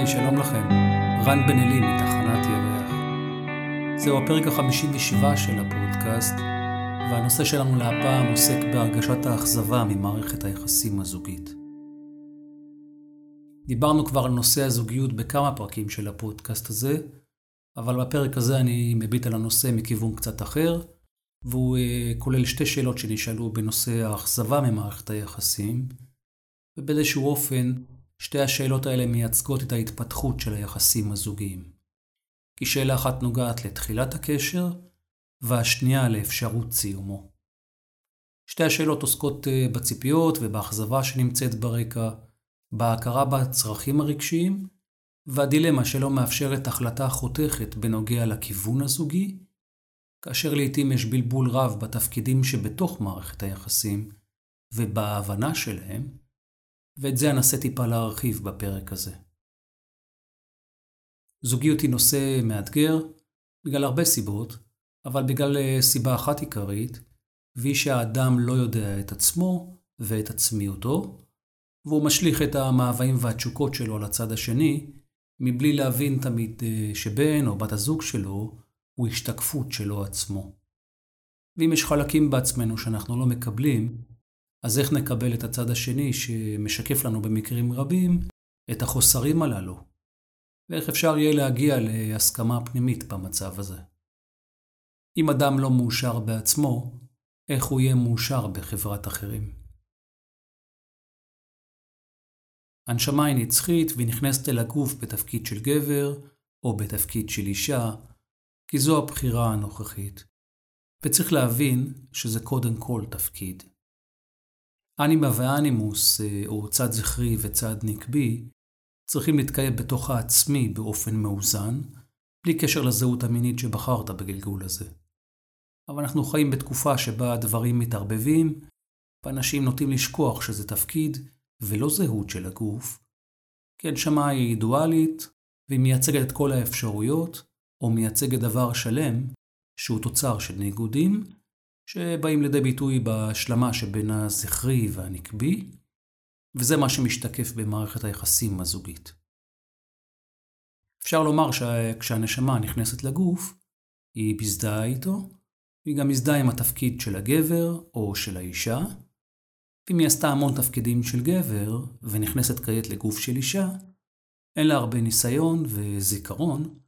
היי, שלום לכם. רן בן אלי מתחנת ירח. זהו הפרק ה-57 של הפודקאסט, והנושא שלנו להפעם עוסק בהרגשת האכזבה ממערכת היחסים הזוגית. דיברנו כבר על נושא הזוגיות בכמה פרקים של הפודקאסט הזה, אבל בפרק הזה אני מביט על הנושא מכיוון קצת אחר, והוא uh, כולל שתי שאלות שנשאלו בנושא האכזבה ממערכת היחסים, ובאיזשהו אופן שתי השאלות האלה מייצגות את ההתפתחות של היחסים הזוגיים. כי שאלה אחת נוגעת לתחילת הקשר, והשנייה לאפשרות סיומו. שתי השאלות עוסקות אה, בציפיות ובאכזבה שנמצאת ברקע, בהכרה בצרכים הרגשיים, והדילמה שלא מאפשרת החלטה חותכת בנוגע לכיוון הזוגי, כאשר לעתים יש בלבול רב בתפקידים שבתוך מערכת היחסים ובהבנה שלהם, ואת זה אנסה טיפה להרחיב בפרק הזה. זוגיות היא נושא מאתגר בגלל הרבה סיבות, אבל בגלל אה, סיבה אחת עיקרית, והיא שהאדם לא יודע את עצמו ואת עצמיותו, והוא משליך את המאוויים והתשוקות שלו על הצד השני, מבלי להבין תמיד אה, שבן או בת הזוג שלו הוא השתקפות שלו עצמו. ואם יש חלקים בעצמנו שאנחנו לא מקבלים, אז איך נקבל את הצד השני שמשקף לנו במקרים רבים את החוסרים הללו? ואיך אפשר יהיה להגיע להסכמה פנימית במצב הזה? אם אדם לא מאושר בעצמו, איך הוא יהיה מאושר בחברת אחרים? הנשמה היא נצחית והיא נכנסת אל הגוף בתפקיד של גבר או בתפקיד של אישה, כי זו הבחירה הנוכחית. וצריך להבין שזה קודם כל תפקיד. אנימה ואנימוס, אה, או צד זכרי וצד נקבי, צריכים להתקיים בתוך העצמי באופן מאוזן, בלי קשר לזהות המינית שבחרת בגלגול הזה. אבל אנחנו חיים בתקופה שבה הדברים מתערבבים, ואנשים נוטים לשכוח שזה תפקיד ולא זהות של הגוף, כי הנשמה היא דואלית, והיא מייצגת את כל האפשרויות, או מייצגת דבר שלם, שהוא תוצר של ניגודים, שבאים לידי ביטוי בהשלמה שבין הזכרי והנקבי, וזה מה שמשתקף במערכת היחסים הזוגית. אפשר לומר שכשהנשמה נכנסת לגוף, היא מזדהה איתו, היא גם מזדהה עם התפקיד של הגבר או של האישה, אם היא עשתה המון תפקידים של גבר ונכנסת כעת לגוף של אישה, אין לה הרבה ניסיון וזיכרון,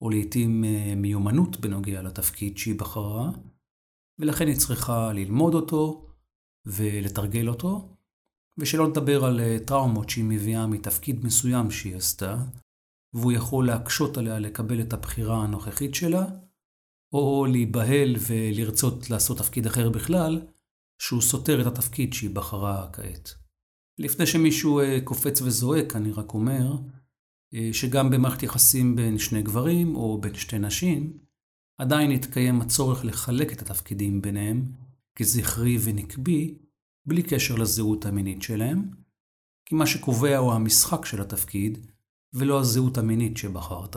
או לעתים אה, מיומנות בנוגע לתפקיד שהיא בחרה, ולכן היא צריכה ללמוד אותו ולתרגל אותו, ושלא לדבר על אה, טראומות שהיא מביאה מתפקיד מסוים שהיא עשתה, והוא יכול להקשות עליה לקבל את הבחירה הנוכחית שלה, או להיבהל ולרצות לעשות תפקיד אחר בכלל, שהוא סותר את התפקיד שהיא בחרה כעת. לפני שמישהו אה, קופץ וזועק, אני רק אומר, אה, שגם במערכת יחסים בין שני גברים או בין שתי נשים, עדיין יתקיים הצורך לחלק את התפקידים ביניהם כזכרי ונקבי, בלי קשר לזהות המינית שלהם, כי מה שקובע הוא המשחק של התפקיד, ולא הזהות המינית שבחרת.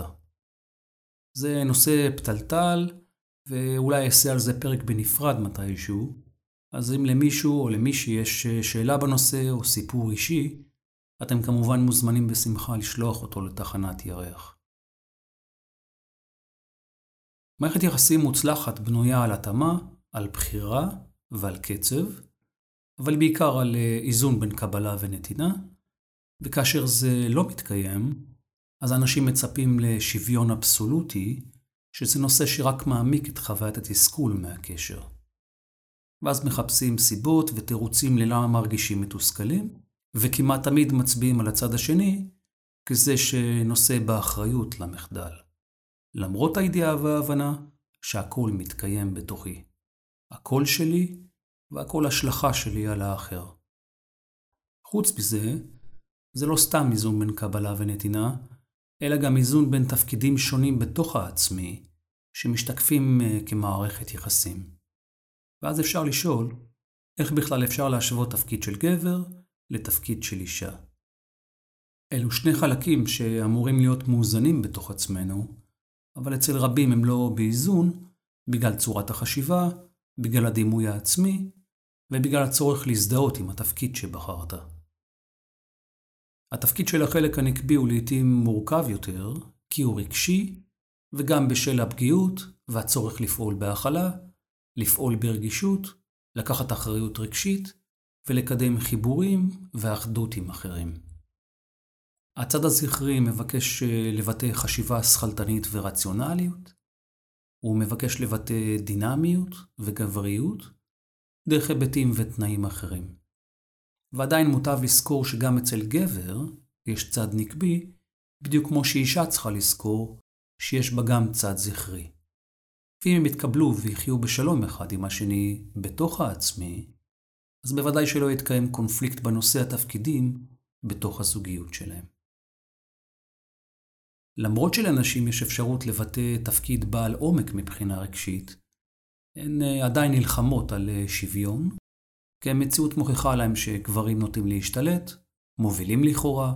זה נושא פתלתל, ואולי אעשה על זה פרק בנפרד מתישהו, אז אם למישהו או למישהי יש שאלה בנושא או סיפור אישי, אתם כמובן מוזמנים בשמחה לשלוח אותו לתחנת ירח. מערכת יחסים מוצלחת בנויה על התאמה, על בחירה ועל קצב, אבל בעיקר על אה, איזון בין קבלה ונתינה, וכאשר זה לא מתקיים, אז אנשים מצפים לשוויון אבסולוטי, שזה נושא שרק מעמיק את חוויית התסכול מהקשר. ואז מחפשים סיבות ותירוצים ללמה מרגישים מתוסכלים, וכמעט תמיד מצביעים על הצד השני כזה שנושא באחריות למחדל. למרות הידיעה וההבנה שהכל מתקיים בתוכי. הקול שלי והכל השלכה שלי על האחר. חוץ מזה, זה לא סתם איזון בין קבלה ונתינה, אלא גם איזון בין תפקידים שונים בתוך העצמי, שמשתקפים אה, כמערכת יחסים. ואז אפשר לשאול, איך בכלל אפשר להשוות תפקיד של גבר לתפקיד של אישה? אלו שני חלקים שאמורים להיות מאוזנים בתוך עצמנו, אבל אצל רבים הם לא באיזון בגלל צורת החשיבה, בגלל הדימוי העצמי ובגלל הצורך להזדהות עם התפקיד שבחרת. התפקיד של החלק הנקבי הוא לעתים מורכב יותר, כי הוא רגשי, וגם בשל הפגיעות והצורך לפעול בהכלה, לפעול ברגישות, לקחת אחריות רגשית ולקדם חיבורים ואחדות עם אחרים. הצד הזכרי מבקש אה, לבטא חשיבה שכלתנית ורציונליות, הוא מבקש לבטא דינמיות וגבריות דרך היבטים ותנאים אחרים. ועדיין מוטב לזכור שגם אצל גבר יש צד נקבי, בדיוק כמו שאישה צריכה לזכור שיש בה גם צד זכרי. ואם הם יתקבלו ויחיו בשלום אחד עם השני בתוך העצמי, אז בוודאי שלא יתקיים קונפליקט בנושא התפקידים בתוך הזוגיות שלהם. למרות שלנשים יש אפשרות לבטא תפקיד בעל עומק מבחינה רגשית, הן אה, עדיין נלחמות על אה, שוויון, כי המציאות מוכיחה להם שגברים נוטים להשתלט, מובילים לכאורה,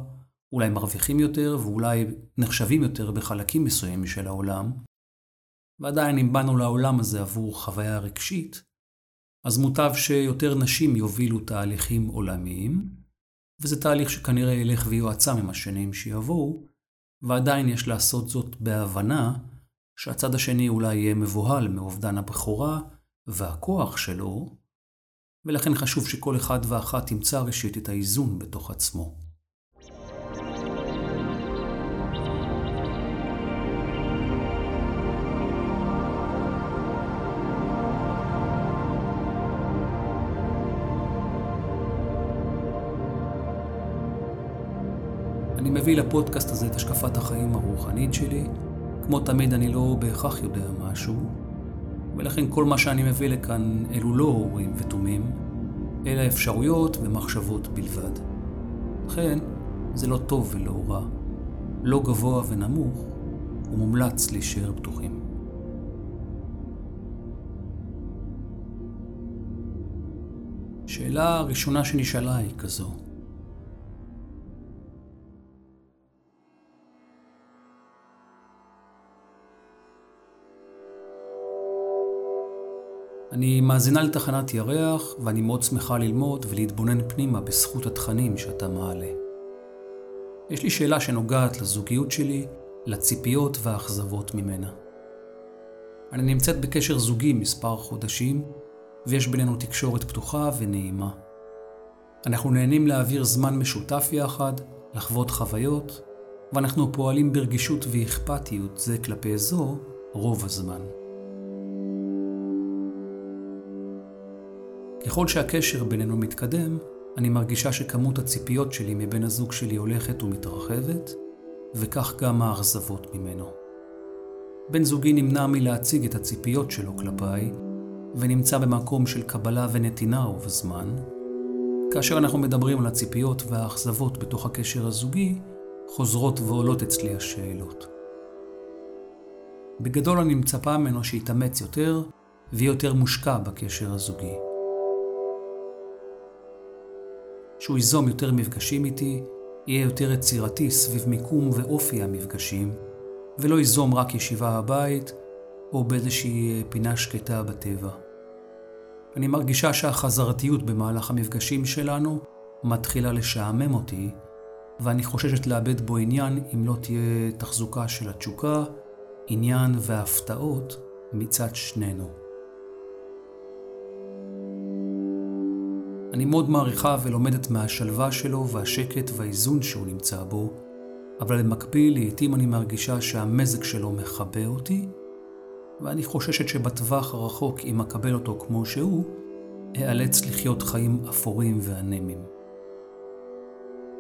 אולי מרוויחים יותר ואולי נחשבים יותר בחלקים מסוימים של העולם, ועדיין אם באנו לעולם הזה עבור חוויה רגשית, אז מוטב שיותר נשים יובילו תהליכים עולמיים, וזה תהליך שכנראה ילך ויועצם עם השנים שיבואו, ועדיין יש לעשות זאת בהבנה שהצד השני אולי יהיה מבוהל מאובדן הבכורה והכוח שלו, ולכן חשוב שכל אחד ואחת ימצא ראשית את האיזון בתוך עצמו. מביא לפודקאסט הזה את השקפת החיים הרוחנית שלי. כמו תמיד אני לא בהכרח יודע משהו, ולכן כל מה שאני מביא לכאן אלו לא הורים ותומים, אלא אפשרויות ומחשבות בלבד. לכן, זה לא טוב ולא רע, לא גבוה ונמוך, ומומלץ להישאר פתוחים. שאלה הראשונה שנשאלה היא כזו: אני מאזינה לתחנת ירח, ואני מאוד שמחה ללמוד ולהתבונן פנימה בזכות התכנים שאתה מעלה. יש לי שאלה שנוגעת לזוגיות שלי, לציפיות והאכזבות ממנה. אני נמצאת בקשר זוגי מספר חודשים, ויש בינינו תקשורת פתוחה ונעימה. אנחנו נהנים להעביר זמן משותף יחד, לחוות חוויות, ואנחנו פועלים ברגישות ואכפתיות זה כלפי זו רוב הזמן. ככל שהקשר בינינו מתקדם, אני מרגישה שכמות הציפיות שלי מבן הזוג שלי הולכת ומתרחבת, וכך גם האכזבות ממנו. בן זוגי נמנע מלהציג את הציפיות שלו כלפיי, ונמצא במקום של קבלה ונתינה רוב הזמן. כאשר אנחנו מדברים על הציפיות והאכזבות בתוך הקשר הזוגי, חוזרות ועולות אצלי השאלות. בגדול אני מצפה ממנו שיתאמץ יותר, ויהיה יותר מושקע בקשר הזוגי. שהוא ייזום יותר מפגשים איתי, יהיה יותר יצירתי סביב מיקום ואופי המפגשים, ולא ייזום רק ישיבה בבית או באיזושהי פינה שקטה בטבע. אני מרגישה שהחזרתיות במהלך המפגשים שלנו מתחילה לשעמם אותי, ואני חוששת לאבד בו עניין אם לא תהיה תחזוקה של התשוקה, עניין והפתעות מצד שנינו. אני מאוד מעריכה ולומדת מהשלווה שלו והשקט והאיזון שהוא נמצא בו, אבל במקביל לעתים אני מרגישה שהמזג שלו מכבה אותי, ואני חוששת שבטווח הרחוק, אם אקבל אותו כמו שהוא, אאלץ לחיות חיים אפורים ואנמים.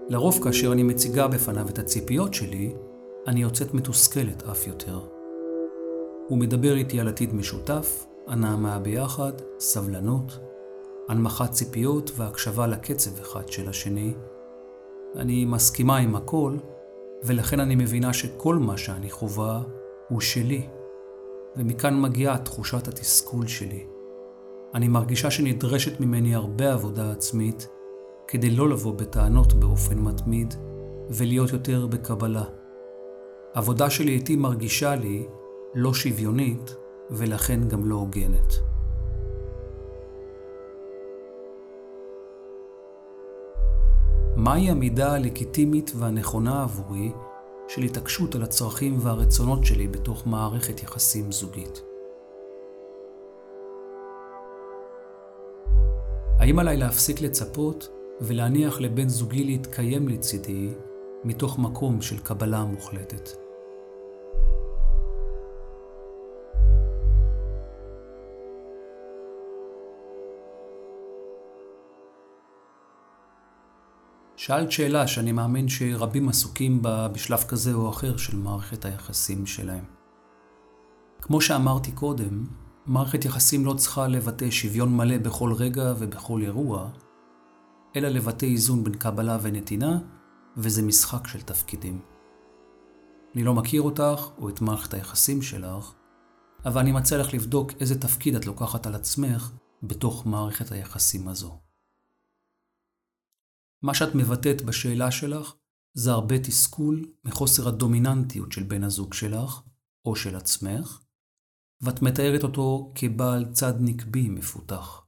לרוב כאשר אני מציגה בפניו את הציפיות שלי, אני יוצאת מתוסכלת אף יותר. הוא מדבר איתי על עתיד משותף, הנעמה ביחד, סבלנות, הנמכת ציפיות והקשבה לקצב אחד של השני. אני מסכימה עם הכל, ולכן אני מבינה שכל מה שאני חווה הוא שלי, ומכאן מגיעה תחושת התסכול שלי. אני מרגישה שנדרשת ממני הרבה עבודה עצמית כדי לא לבוא בטענות באופן מתמיד ולהיות יותר בקבלה. עבודה שלעיתים מרגישה לי לא שוויונית ולכן גם לא הוגנת. מהי המידה הלגיטימית והנכונה עבורי של התעקשות על הצרכים והרצונות שלי בתוך מערכת יחסים זוגית. האם עליי להפסיק לצפות ולהניח לבן זוגי להתקיים לצידי מתוך מקום של קבלה מוחלטת? שאלת שאלה שאני מאמין שרבים עסוקים בה בשלב כזה או אחר של מערכת היחסים שלהם. כמו שאמרתי קודם, מערכת יחסים לא צריכה לבטא שוויון מלא בכל רגע ובכל אירוע, אלא לבטא איזון בין קבלה ונתינה, וזה משחק של תפקידים. אני לא מכיר אותך או את מערכת היחסים שלך, אבל אני מציע לך לבדוק איזה תפקיד את לוקחת על עצמך בתוך מערכת היחסים הזו. מה שאת מבטאת בשאלה שלך זה הרבה תסכול מחוסר הדומיננטיות של בן הזוג שלך או של עצמך, ואת מתארת אותו כבעל צד נקבי מפותח.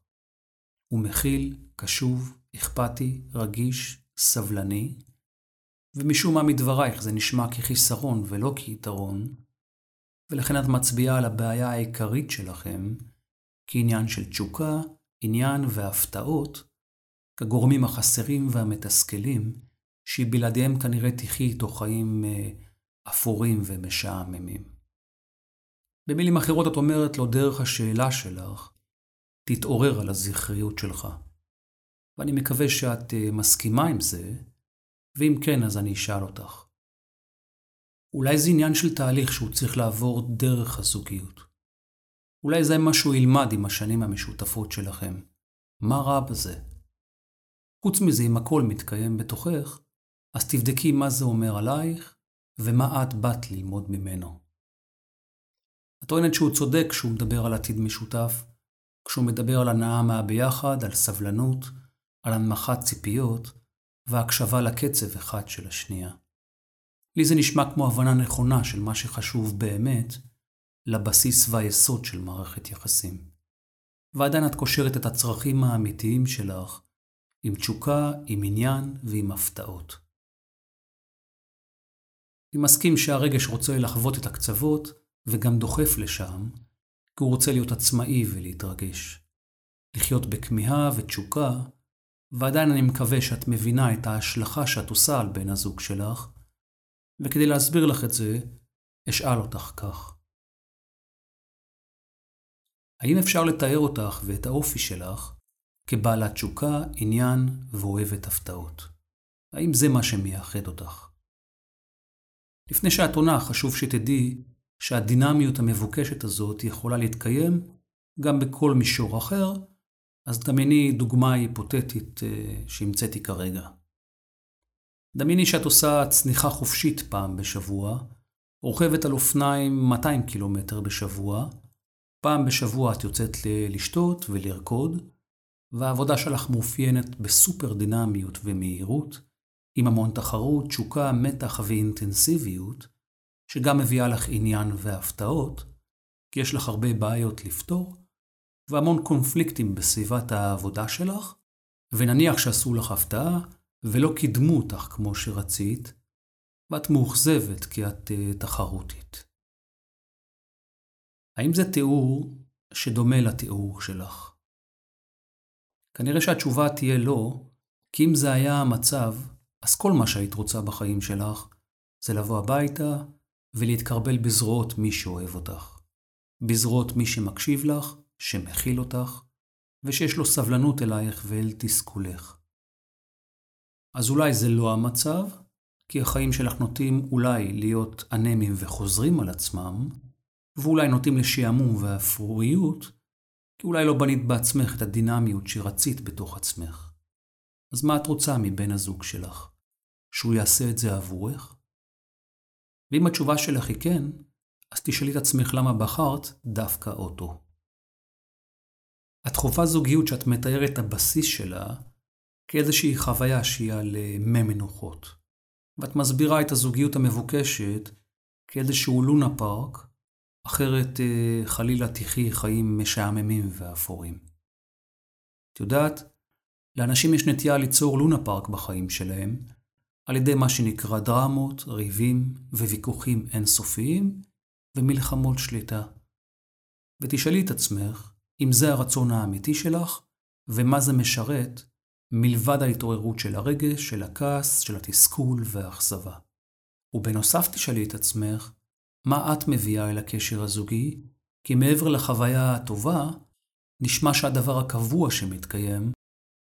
הוא מכיל, קשוב, אכפתי, רגיש, סבלני, ומשום מה מדברייך זה נשמע כחיסרון ולא כיתרון, ולכן את מצביעה על הבעיה העיקרית שלכם כעניין של תשוקה, עניין והפתעות, כגורמים החסרים והמתסכלים, שבלעדיהם כנראה תחי איתו חיים אה, אפורים ומשעממים. במילים אחרות את אומרת לו דרך השאלה שלך, תתעורר על הזכריות שלך. ואני מקווה שאת אה, מסכימה עם זה, ואם כן, אז אני אשאל אותך. אולי זה עניין של תהליך שהוא צריך לעבור דרך הזוגיות. אולי זה מה שהוא ילמד עם השנים המשותפות שלכם. מה רע בזה? חוץ מזה, אם הכל מתקיים בתוכך, אז תבדקי מה זה אומר עלייך ומה את באת ללמוד ממנו. את טוענת שהוא צודק כשהוא מדבר על עתיד משותף, כשהוא מדבר על הנאה מהביחד, על סבלנות, על הנמכת ציפיות והקשבה לקצב אחד של השנייה. לי זה נשמע כמו הבנה נכונה של מה שחשוב באמת לבסיס והיסוד של מערכת יחסים. ועדיין את קושרת את הצרכים האמיתיים שלך עם תשוקה, עם עניין ועם הפתעות. אני מסכים שהרגש רוצה לחוות את הקצוות וגם דוחף לשם, כי הוא רוצה להיות עצמאי ולהתרגש. לחיות בכמיהה ותשוקה, ועדיין אני מקווה שאת מבינה את ההשלכה שאת עושה על בן הזוג שלך, וכדי להסביר לך את זה, אשאל אותך כך. האם אפשר לתאר אותך ואת האופי שלך כבעלת תשוקה, עניין ואוהבת הפתעות. האם זה מה שמייחד אותך? לפני שאת עונה, חשוב שתדעי שהדינמיות המבוקשת הזאת יכולה להתקיים גם בכל מישור אחר, אז דמייני דוגמה היפותטית אה, שהמצאתי כרגע. דמייני שאת עושה צניחה חופשית פעם בשבוע, רוכבת על אופניים 200 קילומטר בשבוע, פעם בשבוע את יוצאת לשתות ולרקוד, והעבודה שלך מאופיינת בסופר דינמיות ומהירות, עם המון תחרות, תשוקה, מתח ואינטנסיביות, שגם מביאה לך עניין והפתעות, כי יש לך הרבה בעיות לפתור, והמון קונפליקטים בסביבת העבודה שלך, ונניח שעשו לך הפתעה ולא קידמו אותך כמו שרצית, ואת מאוכזבת כי את uh, תחרותית. האם זה תיאור שדומה לתיאור שלך? כנראה שהתשובה תהיה לא, כי אם זה היה המצב, אז כל מה שהיית רוצה בחיים שלך זה לבוא הביתה ולהתקרבל בזרועות מי שאוהב אותך. בזרועות מי שמקשיב לך, שמכיל אותך, ושיש לו סבלנות אלייך ואל תסכולך. אז אולי זה לא המצב, כי החיים שלך נוטים אולי להיות אנמיים וחוזרים על עצמם, ואולי נוטים לשעמום ואפרוריות, כי אולי לא בנית בעצמך את הדינמיות שרצית בתוך עצמך. אז מה את רוצה מבן הזוג שלך? שהוא יעשה את זה עבורך? ואם התשובה שלך היא כן, אז תשאלי את עצמך למה בחרת דווקא אותו. את חווה זוגיות שאת מתארת את הבסיס שלה כאיזושהי חוויה שהיא על אה, מי מנוחות. ואת מסבירה את הזוגיות המבוקשת כאיזשהו לונה פארק אחרת אה, חלילה תחי חיים משעממים ואפורים. את יודעת, לאנשים יש נטייה ליצור לונה פארק בחיים שלהם, על ידי מה שנקרא דרמות, ריבים וויכוחים אינסופיים ומלחמות שליטה. ותשאלי את עצמך אם זה הרצון האמיתי שלך ומה זה משרת מלבד ההתעוררות של הרגש, של הכעס, של התסכול והאכזבה. ובנוסף תשאלי את עצמך מה את מביאה אל הקשר הזוגי, כי מעבר לחוויה הטובה, נשמע שהדבר הקבוע שמתקיים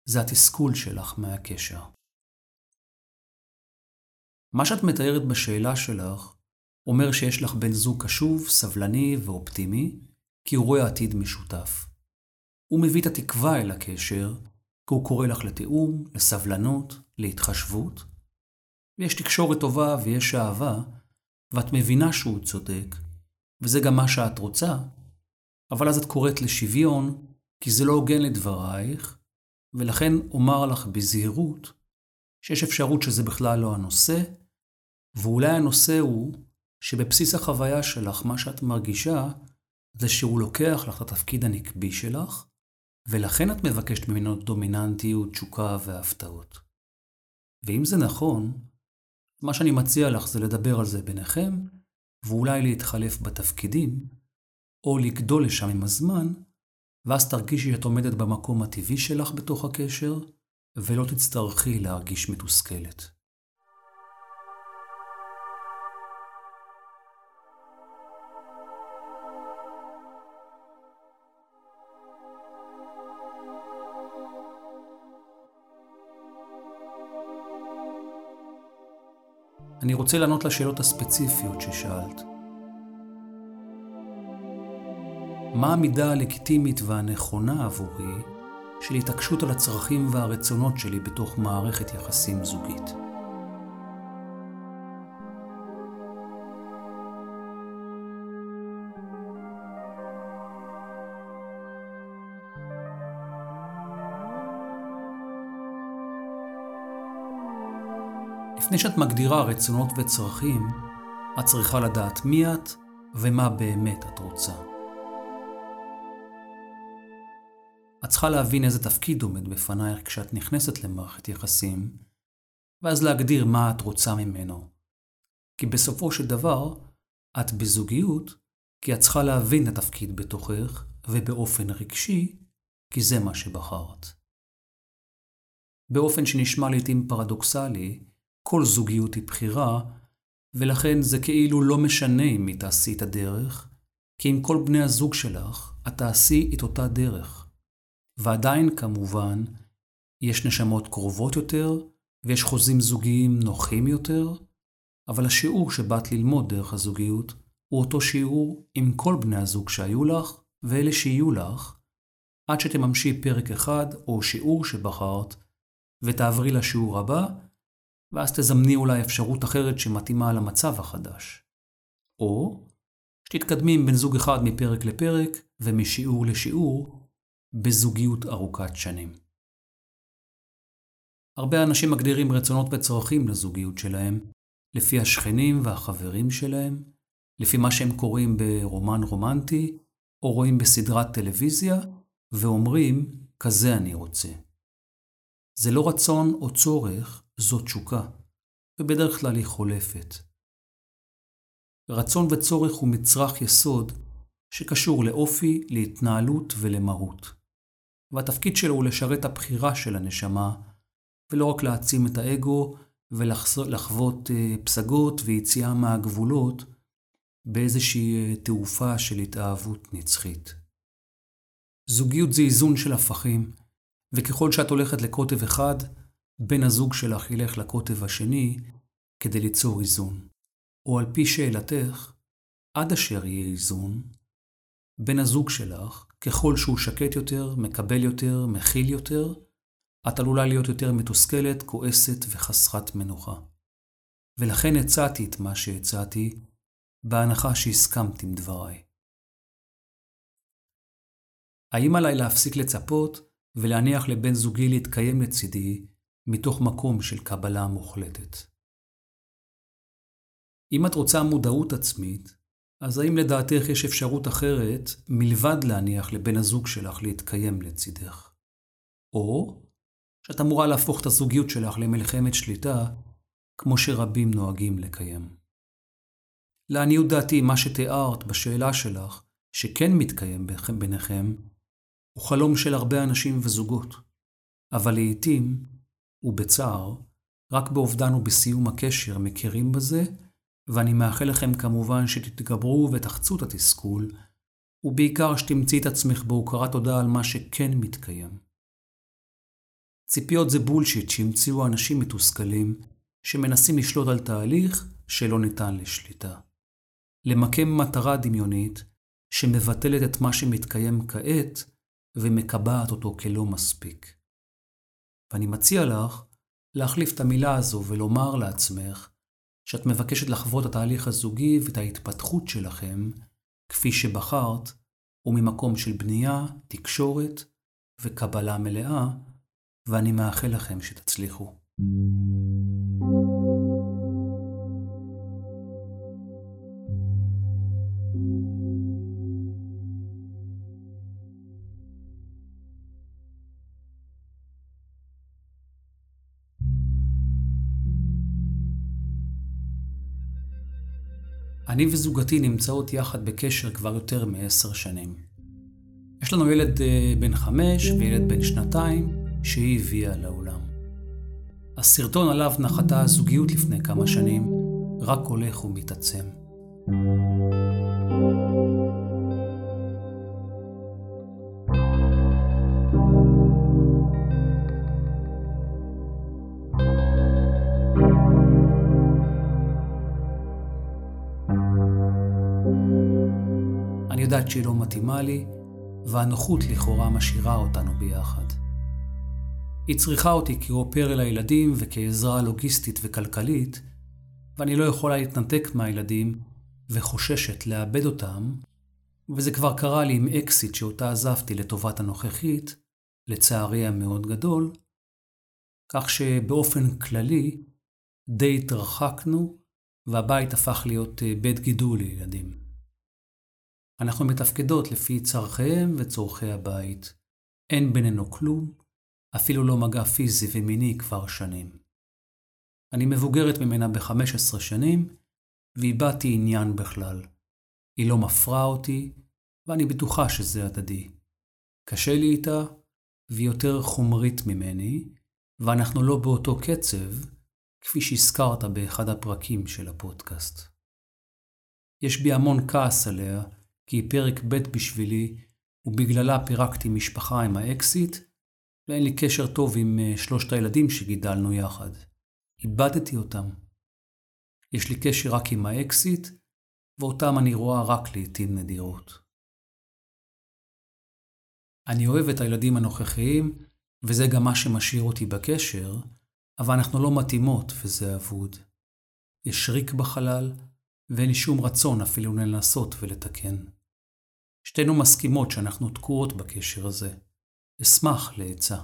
זה התסכול שלך מהקשר. מה שאת מתארת בשאלה שלך אומר שיש לך בן זוג קשוב, סבלני ואופטימי, כי הוא רואה עתיד משותף. הוא מביא את התקווה אל הקשר, כי הוא קורא לך לתיאום, לסבלנות, להתחשבות. ויש תקשורת טובה ויש אהבה, ואת מבינה שהוא צודק, וזה גם מה שאת רוצה, אבל אז את קוראת לשוויון, כי זה לא הוגן לדברייך, ולכן אומר לך בזהירות שיש אפשרות שזה בכלל לא הנושא, ואולי הנושא הוא שבבסיס החוויה שלך, מה שאת מרגישה, זה שהוא לוקח לך את התפקיד הנקבי שלך, ולכן את מבקשת ממנו דומיננטיות, תשוקה והפתעות. ואם זה נכון, מה שאני מציע לך זה לדבר על זה ביניכם, ואולי להתחלף בתפקידים, או לגדול לשם עם הזמן, ואז תרגישי שאת עומדת במקום הטבעי שלך בתוך הקשר, ולא תצטרכי להרגיש מתוסכלת. אני רוצה לענות לשאלות הספציפיות ששאלת. מה המידה הלגיטימית והנכונה עבורי של התעקשות על הצרכים והרצונות שלי בתוך מערכת יחסים זוגית? לפני שאת מגדירה רצונות וצרכים, את צריכה לדעת מי את ומה באמת את רוצה. את צריכה להבין איזה תפקיד עומד בפנייך כשאת נכנסת למערכת יחסים, ואז להגדיר מה את רוצה ממנו. כי בסופו של דבר, את בזוגיות, כי את צריכה להבין את התפקיד בתוכך, ובאופן רגשי, כי זה מה שבחרת. באופן שנשמע לעתים פרדוקסלי, כל זוגיות היא בחירה, ולכן זה כאילו לא משנה אם היא תעשי את הדרך, כי עם כל בני הזוג שלך, את תעשי את אותה דרך. ועדיין, כמובן, יש נשמות קרובות יותר, ויש חוזים זוגיים נוחים יותר, אבל השיעור שבאת ללמוד דרך הזוגיות הוא אותו שיעור עם כל בני הזוג שהיו לך, ואלה שיהיו לך, עד שתממשי פרק אחד או שיעור שבחרת, ותעברי לשיעור הבא, ואז תזמני אולי אפשרות אחרת שמתאימה למצב החדש. או שתתקדמי עם בן זוג אחד מפרק לפרק ומשיעור לשיעור בזוגיות ארוכת שנים. הרבה אנשים מגדירים רצונות וצרכים לזוגיות שלהם, לפי השכנים והחברים שלהם, לפי מה שהם קוראים ברומן רומנטי, או רואים בסדרת טלוויזיה, ואומרים, כזה אני רוצה. זה לא רצון או צורך, זו תשוקה, ובדרך כלל היא חולפת. רצון וצורך הוא מצרך יסוד שקשור לאופי, להתנהלות ולמהות. והתפקיד שלו הוא לשרת הבחירה של הנשמה, ולא רק להעצים את האגו ולחוות אה, פסגות ויציאה מהגבולות באיזושהי אה, תעופה של התאהבות נצחית. זוגיות זה איזון של הפכים, וככל שאת הולכת לקוטב אחד, בן הזוג שלך ילך לקוטב השני כדי ליצור איזון. או על פי שאלתך, עד אשר יהיה איזון, בן הזוג שלך, ככל שהוא שקט יותר, מקבל יותר, מכיל יותר, את עלולה להיות יותר מתוסכלת, כועסת וחסרת מנוחה. ולכן הצעתי את מה שהצעתי, בהנחה שהסכמת עם דבריי. האם עליי להפסיק לצפות ולהניח לבן זוגי להתקיים לצידי מתוך מקום של קבלה מוחלטת. אם את רוצה מודעות עצמית, אז האם לדעתך יש אפשרות אחרת מלבד להניח לבן הזוג שלך להתקיים לצידך? או שאת אמורה להפוך את הזוגיות שלך למלחמת שליטה, כמו שרבים נוהגים לקיים. לעניות דעתי, מה שתיארת בשאלה שלך, שכן מתקיים ביניכם, הוא חלום של הרבה אנשים וזוגות. אבל לעתים, ובצער, רק באובדן ובסיום הקשר מכירים בזה, ואני מאחל לכם כמובן שתתגברו ותחצו את התסכול, ובעיקר שתמצאי את עצמך בהוקרת תודה על מה שכן מתקיים. ציפיות זה בולשיט שהמציאו אנשים מתוסכלים שמנסים לשלוט על תהליך שלא ניתן לשליטה. למקם מטרה דמיונית שמבטלת את מה שמתקיים כעת ומקבעת אותו כלא מספיק. ואני מציע לך להחליף את המילה הזו ולומר לעצמך שאת מבקשת לחוות את התהליך הזוגי ואת ההתפתחות שלכם כפי שבחרת, וממקום של בנייה, תקשורת וקבלה מלאה, ואני מאחל לכם שתצליחו. אני וזוגתי נמצאות יחד בקשר כבר יותר מעשר שנים. יש לנו ילד אה, בן חמש וילד בן שנתיים שהיא הביאה לעולם. הסרטון עליו נחתה הזוגיות לפני כמה שנים רק הולך ומתעצם. יודעת שהיא לא מתאימה לי, והנוחות לכאורה משאירה אותנו ביחד. היא צריכה אותי כאופר אל הילדים וכעזרה לוגיסטית וכלכלית, ואני לא יכולה להתנתק מהילדים וחוששת לאבד אותם, וזה כבר קרה לי עם אקסיט שאותה עזבתי לטובת הנוכחית, לצערי המאוד גדול, כך שבאופן כללי די התרחקנו והבית הפך להיות אה, בית גידול לילדים. אנחנו מתפקדות לפי צורכיהם וצורכי הבית. אין בינינו כלום, אפילו לא מגע פיזי ומיני כבר שנים. אני מבוגרת ממנה ב-15 שנים, ואיבדתי עניין בכלל. היא לא מפרה אותי, ואני בטוחה שזה הדדי. קשה לי איתה, והיא יותר חומרית ממני, ואנחנו לא באותו קצב, כפי שהזכרת באחד הפרקים של הפודקאסט. יש בי המון כעס עליה, כי היא פרק ב' בשבילי, ובגללה פירקתי משפחה עם האקסיט, ואין לי קשר טוב עם אה, שלושת הילדים שגידלנו יחד. איבדתי אותם. יש לי קשר רק עם האקסיט, ואותם אני רואה רק לעתים נדירות. אני אוהב את הילדים הנוכחיים, וזה גם מה שמשאיר אותי בקשר, אבל אנחנו לא מתאימות וזה אבוד. יש ריק בחלל, ואין לי שום רצון אפילו לנסות ולתקן. שתינו מסכימות שאנחנו תקועות בקשר הזה. אשמח לעצה.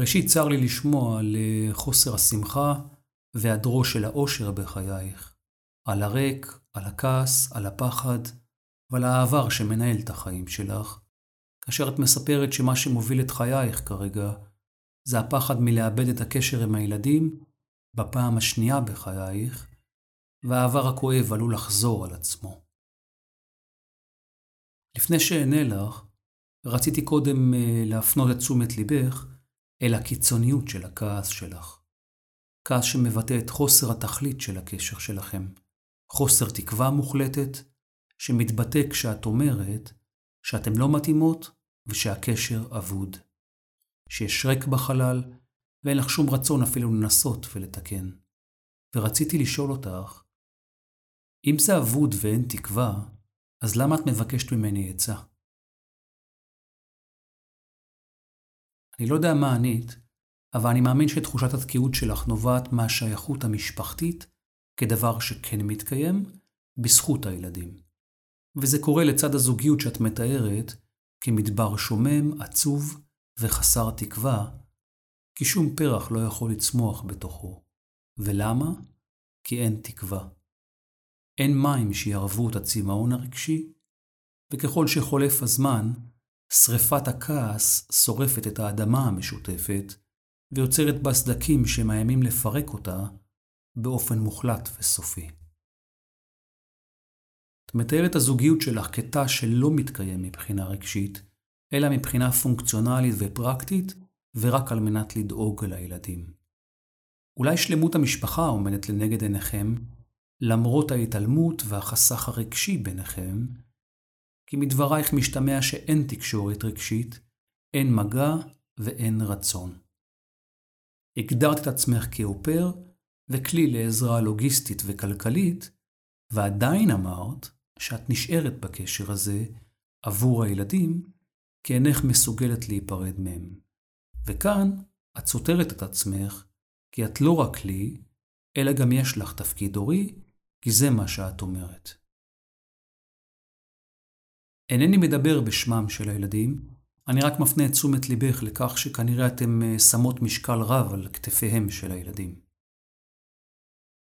ראשית, צר לי לשמוע על אה, חוסר השמחה והיעדרו של האושר בחייך, על הריק, על הכעס, על הפחד ועל העבר שמנהל את החיים שלך, כאשר את מספרת שמה שמוביל את חייך כרגע זה הפחד מלאבד את הקשר עם הילדים בפעם השנייה בחייך, והעבר הכואב עלול לחזור על עצמו. לפני שאענה לך, רציתי קודם אה, להפנות את תשומת ליבך אל הקיצוניות של הכעס שלך. כעס שמבטא את חוסר התכלית של הקשר שלכם, חוסר תקווה מוחלטת, שמתבטא כשאת אומרת שאתם לא מתאימות ושהקשר אבוד. שיש ריק בחלל ואין לך שום רצון אפילו לנסות ולתקן. ורציתי לשאול אותך, אם זה אבוד ואין תקווה, אז למה את מבקשת ממני עצה? אני לא יודע מה ענית, אבל אני מאמין שתחושת התקיעות שלך נובעת מהשייכות המשפחתית כדבר שכן מתקיים בזכות הילדים. וזה קורה לצד הזוגיות שאת מתארת כמדבר שומם, עצוב וחסר תקווה, כי שום פרח לא יכול לצמוח בתוכו. ולמה? כי אין תקווה. אין מים שיערבו את הצמאון הרגשי, וככל שחולף הזמן, שרפת הכעס שורפת את האדמה המשותפת, ויוצרת בה סדקים שמאיימים לפרק אותה באופן מוחלט וסופי. את מתארת הזוגיות שלך כתא שלא מתקיים מבחינה רגשית, אלא מבחינה פונקציונלית ופרקטית, ורק על מנת לדאוג לילדים. אולי שלמות המשפחה עומדת לנגד עיניכם, למרות ההתעלמות והחסך הרגשי ביניכם, כי מדברייך משתמע שאין תקשורת רגשית, אין מגע ואין רצון. הגדרת את עצמך כאופר וכלי לעזרה לוגיסטית וכלכלית, ועדיין אמרת שאת נשארת בקשר הזה עבור הילדים, כי אינך מסוגלת להיפרד מהם. וכאן את סותרת את עצמך, כי את לא רק לי, אלא גם יש לך תפקיד הורי, כי זה מה שאת אומרת. אינני מדבר בשמם של הילדים, אני רק מפנה את תשומת ליבך לכך שכנראה אתם אה, שמות משקל רב על כתפיהם של הילדים.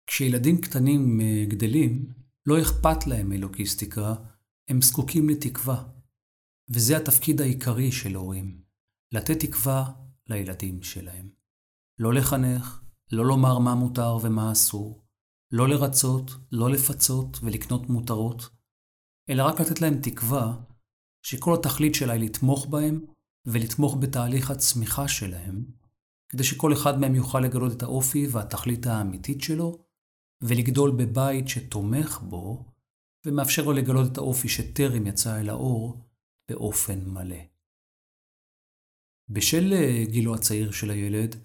כשילדים קטנים אה, גדלים, לא אכפת להם מלוגיסטיקה, הם זקוקים לתקווה. וזה התפקיד העיקרי של הורים, לתת תקווה לילדים שלהם. לא לחנך, לא לומר מה מותר ומה אסור, לא לרצות, לא לפצות ולקנות מותרות, אלא רק לתת להם תקווה שכל התכלית שלה היא לתמוך בהם ולתמוך בתהליך הצמיחה שלהם, כדי שכל אחד מהם יוכל לגלות את האופי והתכלית האמיתית שלו, ולגדול בבית שתומך בו, ומאפשר לו לגלות את האופי שטרם יצא אל האור באופן מלא. בשל גילו הצעיר של הילד,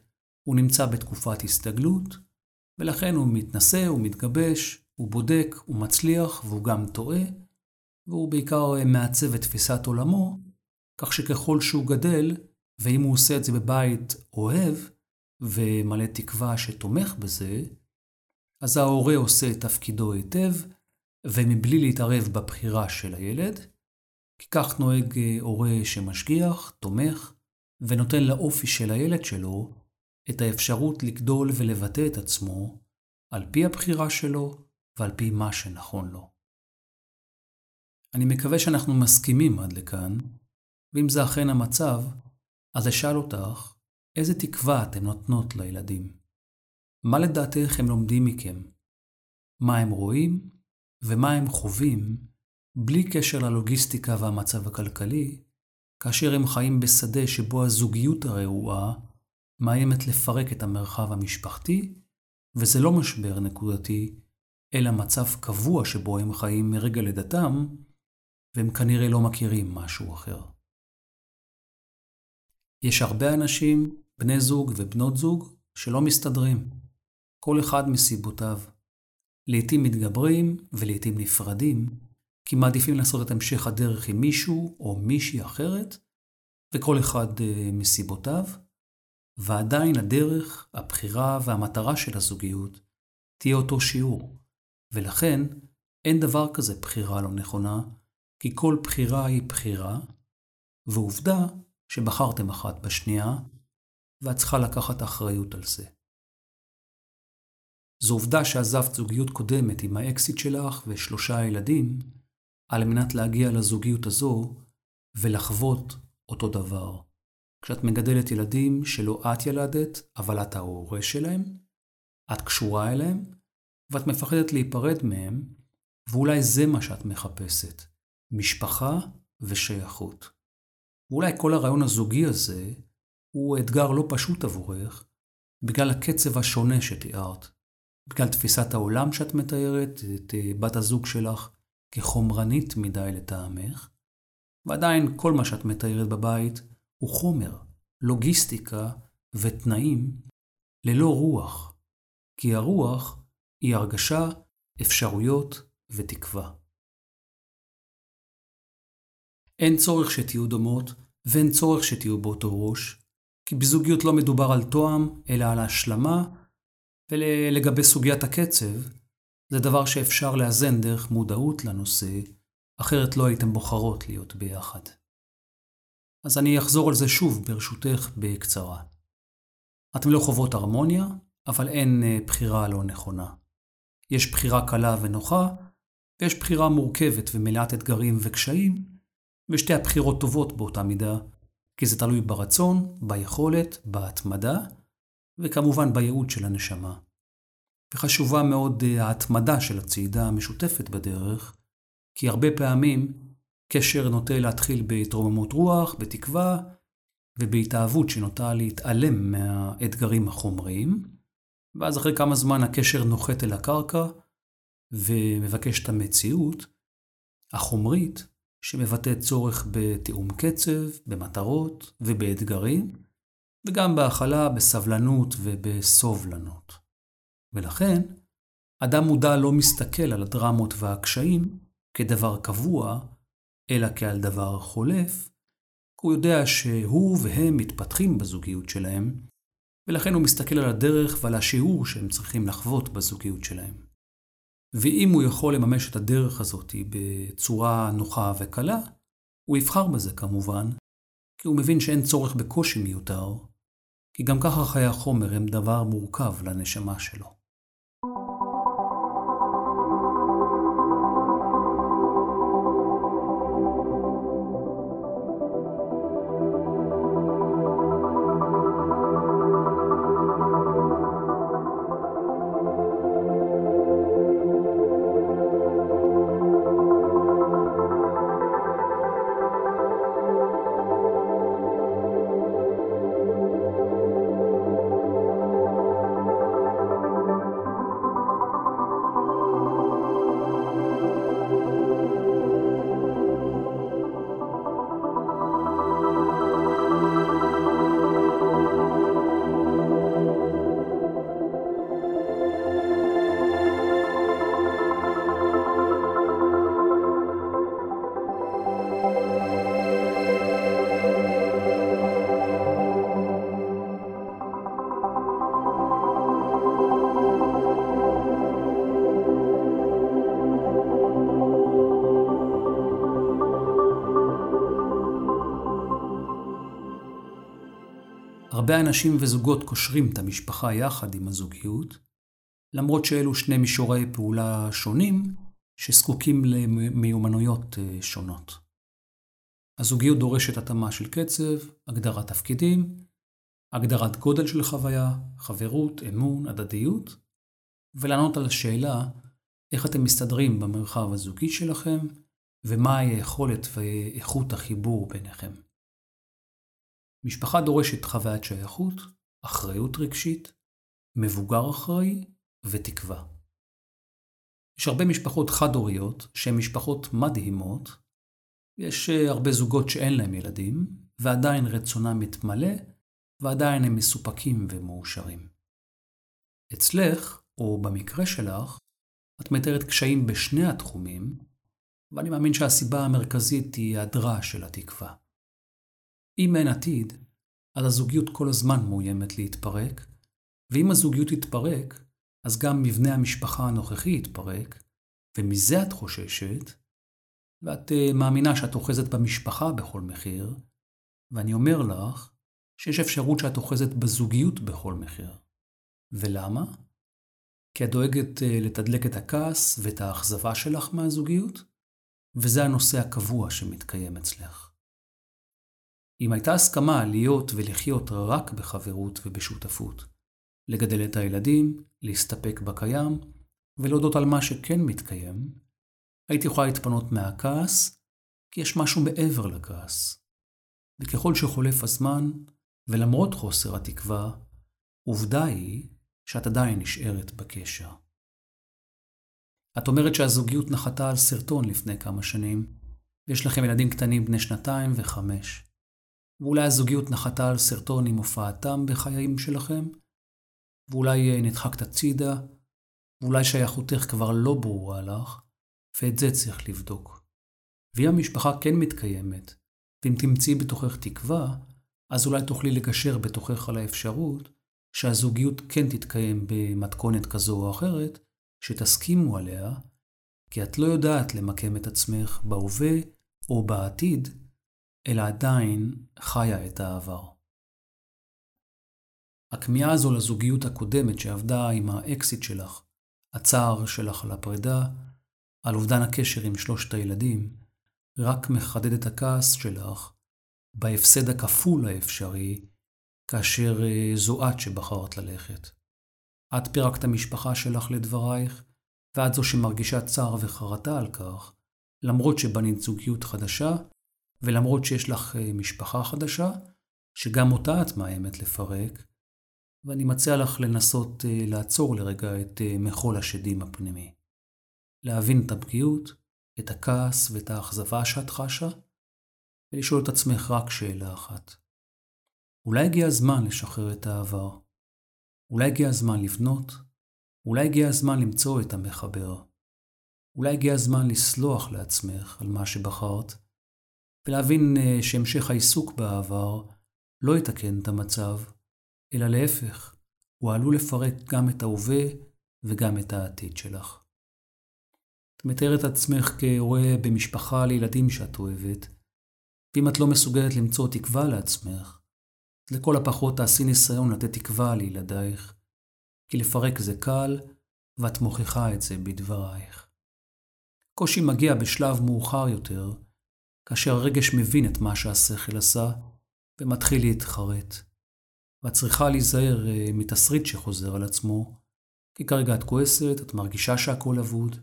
הוא נמצא בתקופת הסתגלות, ולכן הוא מתנשא, הוא מתגבש, הוא בודק, הוא מצליח והוא גם טועה, והוא בעיקר מעצב את תפיסת עולמו, כך שככל שהוא גדל, ואם הוא עושה את זה בבית אוהב, ומלא תקווה שתומך בזה, אז ההורה עושה את תפקידו היטב, ומבלי להתערב בבחירה של הילד, כי כך נוהג אה, הורה שמשגיח, תומך, ונותן לאופי של הילד שלו את האפשרות לגדול ולבטא את עצמו על פי הבחירה שלו ועל פי מה שנכון לו. אני מקווה שאנחנו מסכימים עד לכאן, ואם זה אכן המצב, אז אשאל אותך, איזה תקווה אתן נותנות לילדים? מה לדעתך הם לומדים מכם? מה הם רואים ומה הם חווים, בלי קשר ללוגיסטיקה והמצב הכלכלי, כאשר הם חיים בשדה שבו הזוגיות הרעועה מאיימת לפרק את המרחב המשפחתי, וזה לא משבר נקודתי, אלא מצב קבוע שבו הם חיים מרגע לידתם, והם כנראה לא מכירים משהו אחר. יש הרבה אנשים, בני זוג ובנות זוג, שלא מסתדרים, כל אחד מסיבותיו. לעתים מתגברים ולעתים נפרדים, כי מעדיפים לעשות את המשך הדרך עם מישהו או מישהי אחרת, וכל אחד uh, מסיבותיו, ועדיין הדרך, הבחירה והמטרה של הזוגיות תהיה אותו שיעור, ולכן אין דבר כזה בחירה לא נכונה, כי כל בחירה היא בחירה, ועובדה שבחרתם אחת בשנייה, ואת צריכה לקחת אחריות על זה. זו עובדה שעזבת זוגיות קודמת עם האקסיט שלך ושלושה ילדים, על מנת להגיע לזוגיות הזו, ולחוות אותו דבר. כשאת מגדלת ילדים שלא את ילדת, אבל את ההורה שלהם, את קשורה אליהם, ואת מפחדת להיפרד מהם, ואולי זה מה שאת מחפשת, משפחה ושייכות. ואולי כל הרעיון הזוגי הזה הוא אתגר לא פשוט עבורך, בגלל הקצב השונה שתיארת, בגלל תפיסת העולם שאת מתארת, את אה, בת הזוג שלך כחומרנית מדי לטעמך, ועדיין כל מה שאת מתארת בבית הוא חומר, לוגיסטיקה ותנאים ללא רוח, כי הרוח היא הרגשה, אפשרויות ותקווה. אין צורך שתהיו דומות ואין צורך שתהיו באותו ראש, כי בזוגיות לא מדובר על תואם, אלא על השלמה, ולגבי סוגיית הקצב, זה דבר שאפשר לאזן דרך מודעות לנושא, אחרת לא הייתם בוחרות להיות ביחד. אז אני אחזור על זה שוב, ברשותך, בקצרה. אתם לא חוות הרמוניה, אבל אין אה, בחירה לא נכונה. יש בחירה קלה ונוחה, ויש בחירה מורכבת ומלאת אתגרים וקשיים, ושתי הבחירות טובות באותה מידה, כי זה תלוי ברצון, ביכולת, בהתמדה, וכמובן בייעוד של הנשמה. וחשובה מאוד אה, ההתמדה של הצעידה המשותפת בדרך, כי הרבה פעמים קשר נוטה להתחיל בהתרוממות רוח, בתקווה, ובהתאהבות שנוטה להתעלם מהאתגרים החומריים, ואז אחרי כמה זמן הקשר נוחת אל הקרקע ומבקש את המציאות החומרית שמבטאת צורך בתיאום קצב, במטרות ובאתגרים, וגם בהכלה, בסבלנות ובסובלנות. ולכן, אדם מודע לא מסתכל על הדרמות והקשיים כדבר קבוע, אלא כעל דבר חולף, הוא יודע שהוא והם מתפתחים בזוגיות שלהם, ולכן הוא מסתכל על הדרך ועל השיעור שהם צריכים לחוות בזוגיות שלהם. ואם הוא יכול לממש את הדרך הזאת בצורה נוחה וקלה, הוא יבחר בזה כמובן, כי הוא מבין שאין צורך בקושי מיותר, כי גם ככה חיי החומר הם דבר מורכב לנשמה שלו. הרבה אנשים וזוגות קושרים את המשפחה יחד עם הזוגיות, למרות שאלו שני מישורי פעולה שונים שזקוקים למיומנויות אה, שונות. הזוגיות דורשת התאמה של קצב, הגדרת תפקידים, הגדרת גודל של חוויה, חברות, אמון, הדדיות, ולענות על השאלה איך אתם מסתדרים במרחב הזוגי שלכם ומהי היכולת ואיכות החיבור ביניכם. משפחה דורשת חוויית שייכות, אחריות רגשית, מבוגר אחראי ותקווה. יש הרבה משפחות חד-הוריות שהן משפחות מדהימות, יש אה, הרבה זוגות שאין להם ילדים, ועדיין רצונם מתמלא, ועדיין הם מסופקים ומאושרים. אצלך, או במקרה שלך, את מתארת קשיים בשני התחומים, ואני מאמין שהסיבה המרכזית היא היעדרה של התקווה. אם אין עתיד, אז הזוגיות כל הזמן מאוימת להתפרק, ואם הזוגיות תתפרק, אז גם מבנה המשפחה הנוכחי יתפרק, ומזה את חוששת, ואת uh, מאמינה שאת אוחזת במשפחה בכל מחיר, ואני אומר לך שיש אפשרות שאת אוחזת בזוגיות בכל מחיר. ולמה? כי את דואגת uh, לתדלק את הכעס ואת האכזבה שלך מהזוגיות, וזה הנושא הקבוע שמתקיים אצלך. אם הייתה הסכמה להיות ולחיות רק בחברות ובשותפות, לגדל את הילדים, להסתפק בקיים, ולהודות על מה שכן מתקיים, הייתי יכולה להתפנות מהכעס, כי יש משהו מעבר לכעס. וככל שחולף הזמן, ולמרות חוסר התקווה, עובדה היא שאת עדיין נשארת בקשר. את אומרת שהזוגיות נחתה על סרטון לפני כמה שנים, ויש לכם ילדים קטנים בני שנתיים וחמש. ואולי הזוגיות נחתה על סרטון עם הופעתם בחיים שלכם, ואולי נדחקת הצידה, ואולי שייכותך כבר לא ברורה לך, ואת זה צריך לבדוק. ואם המשפחה כן מתקיימת, ואם תמצאי בתוכך תקווה, אז אולי תוכלי לגשר בתוכך על האפשרות שהזוגיות כן תתקיים במתכונת כזו או אחרת, שתסכימו עליה, כי את לא יודעת למקם את עצמך בהווה או בעתיד, אלא עדיין חיה את העבר. הכמיהה הזו לזוגיות הקודמת שעבדה עם האקסיט שלך, הצער שלך על הפרידה, על אובדן הקשר עם שלושת הילדים, רק מחדד את הכעס שלך בהפסד הכפול האפשרי, כאשר אה, זו את שבחרת ללכת. את פירקת המשפחה שלך לדברייך, ואת זו שמרגישה צער וחרטה על כך, למרות שבנית זוגיות חדשה, ולמרות שיש לך אה, משפחה חדשה, שגם אותה את מאיימת לפרק, ואני מציע לך לנסות אה, לעצור לרגע את מחול השדים הפנימי. להבין את הפגיעות, את הכעס ואת האכזבה שאת חשה, ולשאול את עצמך רק שאלה אחת. אולי הגיע הזמן לשחרר את העבר? אולי הגיע הזמן לבנות? אולי הגיע הזמן למצוא את המחבר? אולי הגיע הזמן לסלוח לעצמך על מה שבחרת, ולהבין אה, שהמשך העיסוק בעבר לא יתקן את המצב, אלא להפך, הוא עלול לפרק גם את ההווה וגם את העתיד שלך. את מתארת עצמך כהורה במשפחה לילדים שאת אוהבת, ואם את לא מסוגלת למצוא תקווה לעצמך, לכל הפחות תעשי ניסיון לתת תקווה לילדייך, כי לפרק זה קל, ואת מוכיחה את זה בדברייך. קושי מגיע בשלב מאוחר יותר, כאשר הרגש מבין את מה שהשכל עשה, ומתחיל להתחרט. ואת צריכה להיזהר אה, מתסריט שחוזר על עצמו, כי כרגע את כועסת, את מרגישה שהכל אבוד,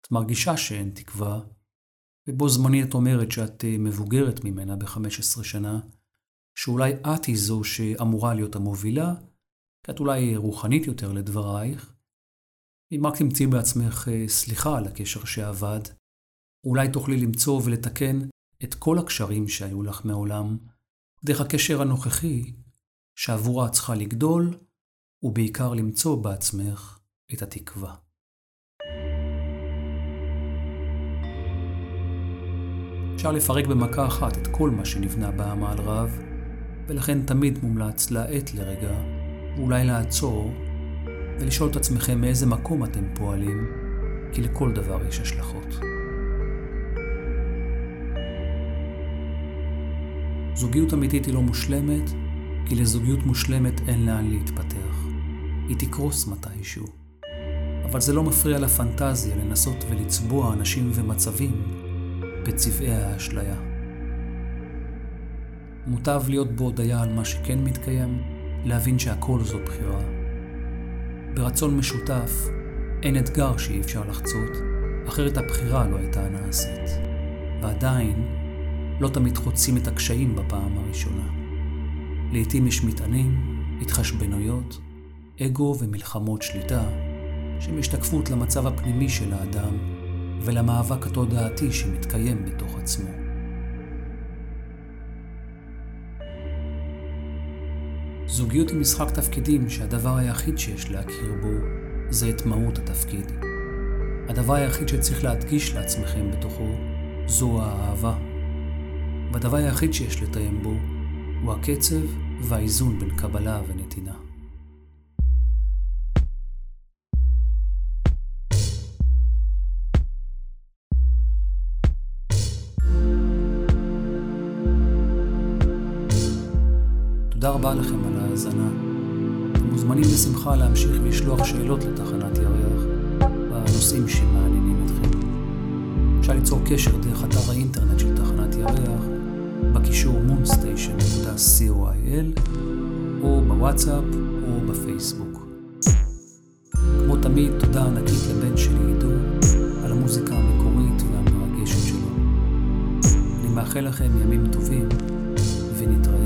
את מרגישה שאין תקווה, ובו זמנית את אומרת שאת אה, מבוגרת ממנה ב-15 שנה, שאולי את היא זו שאמורה להיות המובילה, כי את אולי רוחנית יותר לדברייך, אם רק תמצאי בעצמך אה, סליחה על הקשר שאבד, אולי תוכלי למצוא ולתקן את כל הקשרים שהיו לך מעולם, דרך הקשר הנוכחי, שעבורה את צריכה לגדול, ובעיקר למצוא בעצמך את התקווה. אפשר לפרק במכה אחת את כל מה שנבנה בעמל רב, ולכן תמיד מומלץ להאט לרגע, ואולי לעצור, ולשאול את עצמכם מאיזה מקום אתם פועלים, כי לכל דבר יש השלכות. זוגיות אמיתית היא לא מושלמת, כי לזוגיות מושלמת אין לאן להתפתח. היא תקרוס מתישהו. אבל זה לא מפריע לפנטזיה לנסות ולצבוע אנשים ומצבים בצבעי האשליה. מוטב להיות בהודיה על מה שכן מתקיים, להבין שהכל זו בחירה. ברצון משותף אין אתגר שאי אפשר לחצות, אחרת הבחירה לא הייתה נעשית. ועדיין, לא תמיד חוצים את הקשיים בפעם הראשונה. לעתים יש מטענים, התחשבנויות, אגו ומלחמות שליטה, שהם השתקפות למצב הפנימי של האדם ולמאבק התודעתי שמתקיים בתוך עצמו. זוגיות היא משחק תפקידים שהדבר היחיד שיש להכיר בו זה את מהות התפקיד. הדבר היחיד שצריך להדגיש לעצמכם בתוכו זו האהבה. והדבר היחיד שיש לתאם בו הוא הקצב והאיזון בין קבלה ונתינה. תודה רבה לכם על ההאזנה. אתם מוזמנים בשמחה להמשיך ולשלוח שאלות לתחנת ירח בנושאים שמעניינים אתכם. אפשר ליצור קשר דרך אתר האינטרנט של תחנת ירח בקישור moonstation.coil או בוואטסאפ או בפייסבוק. כמו תמיד, תודה ענקית לבן שלי עידו על המוזיקה המקורית והמרגשת שלו. אני מאחל לכם ימים טובים ונתראה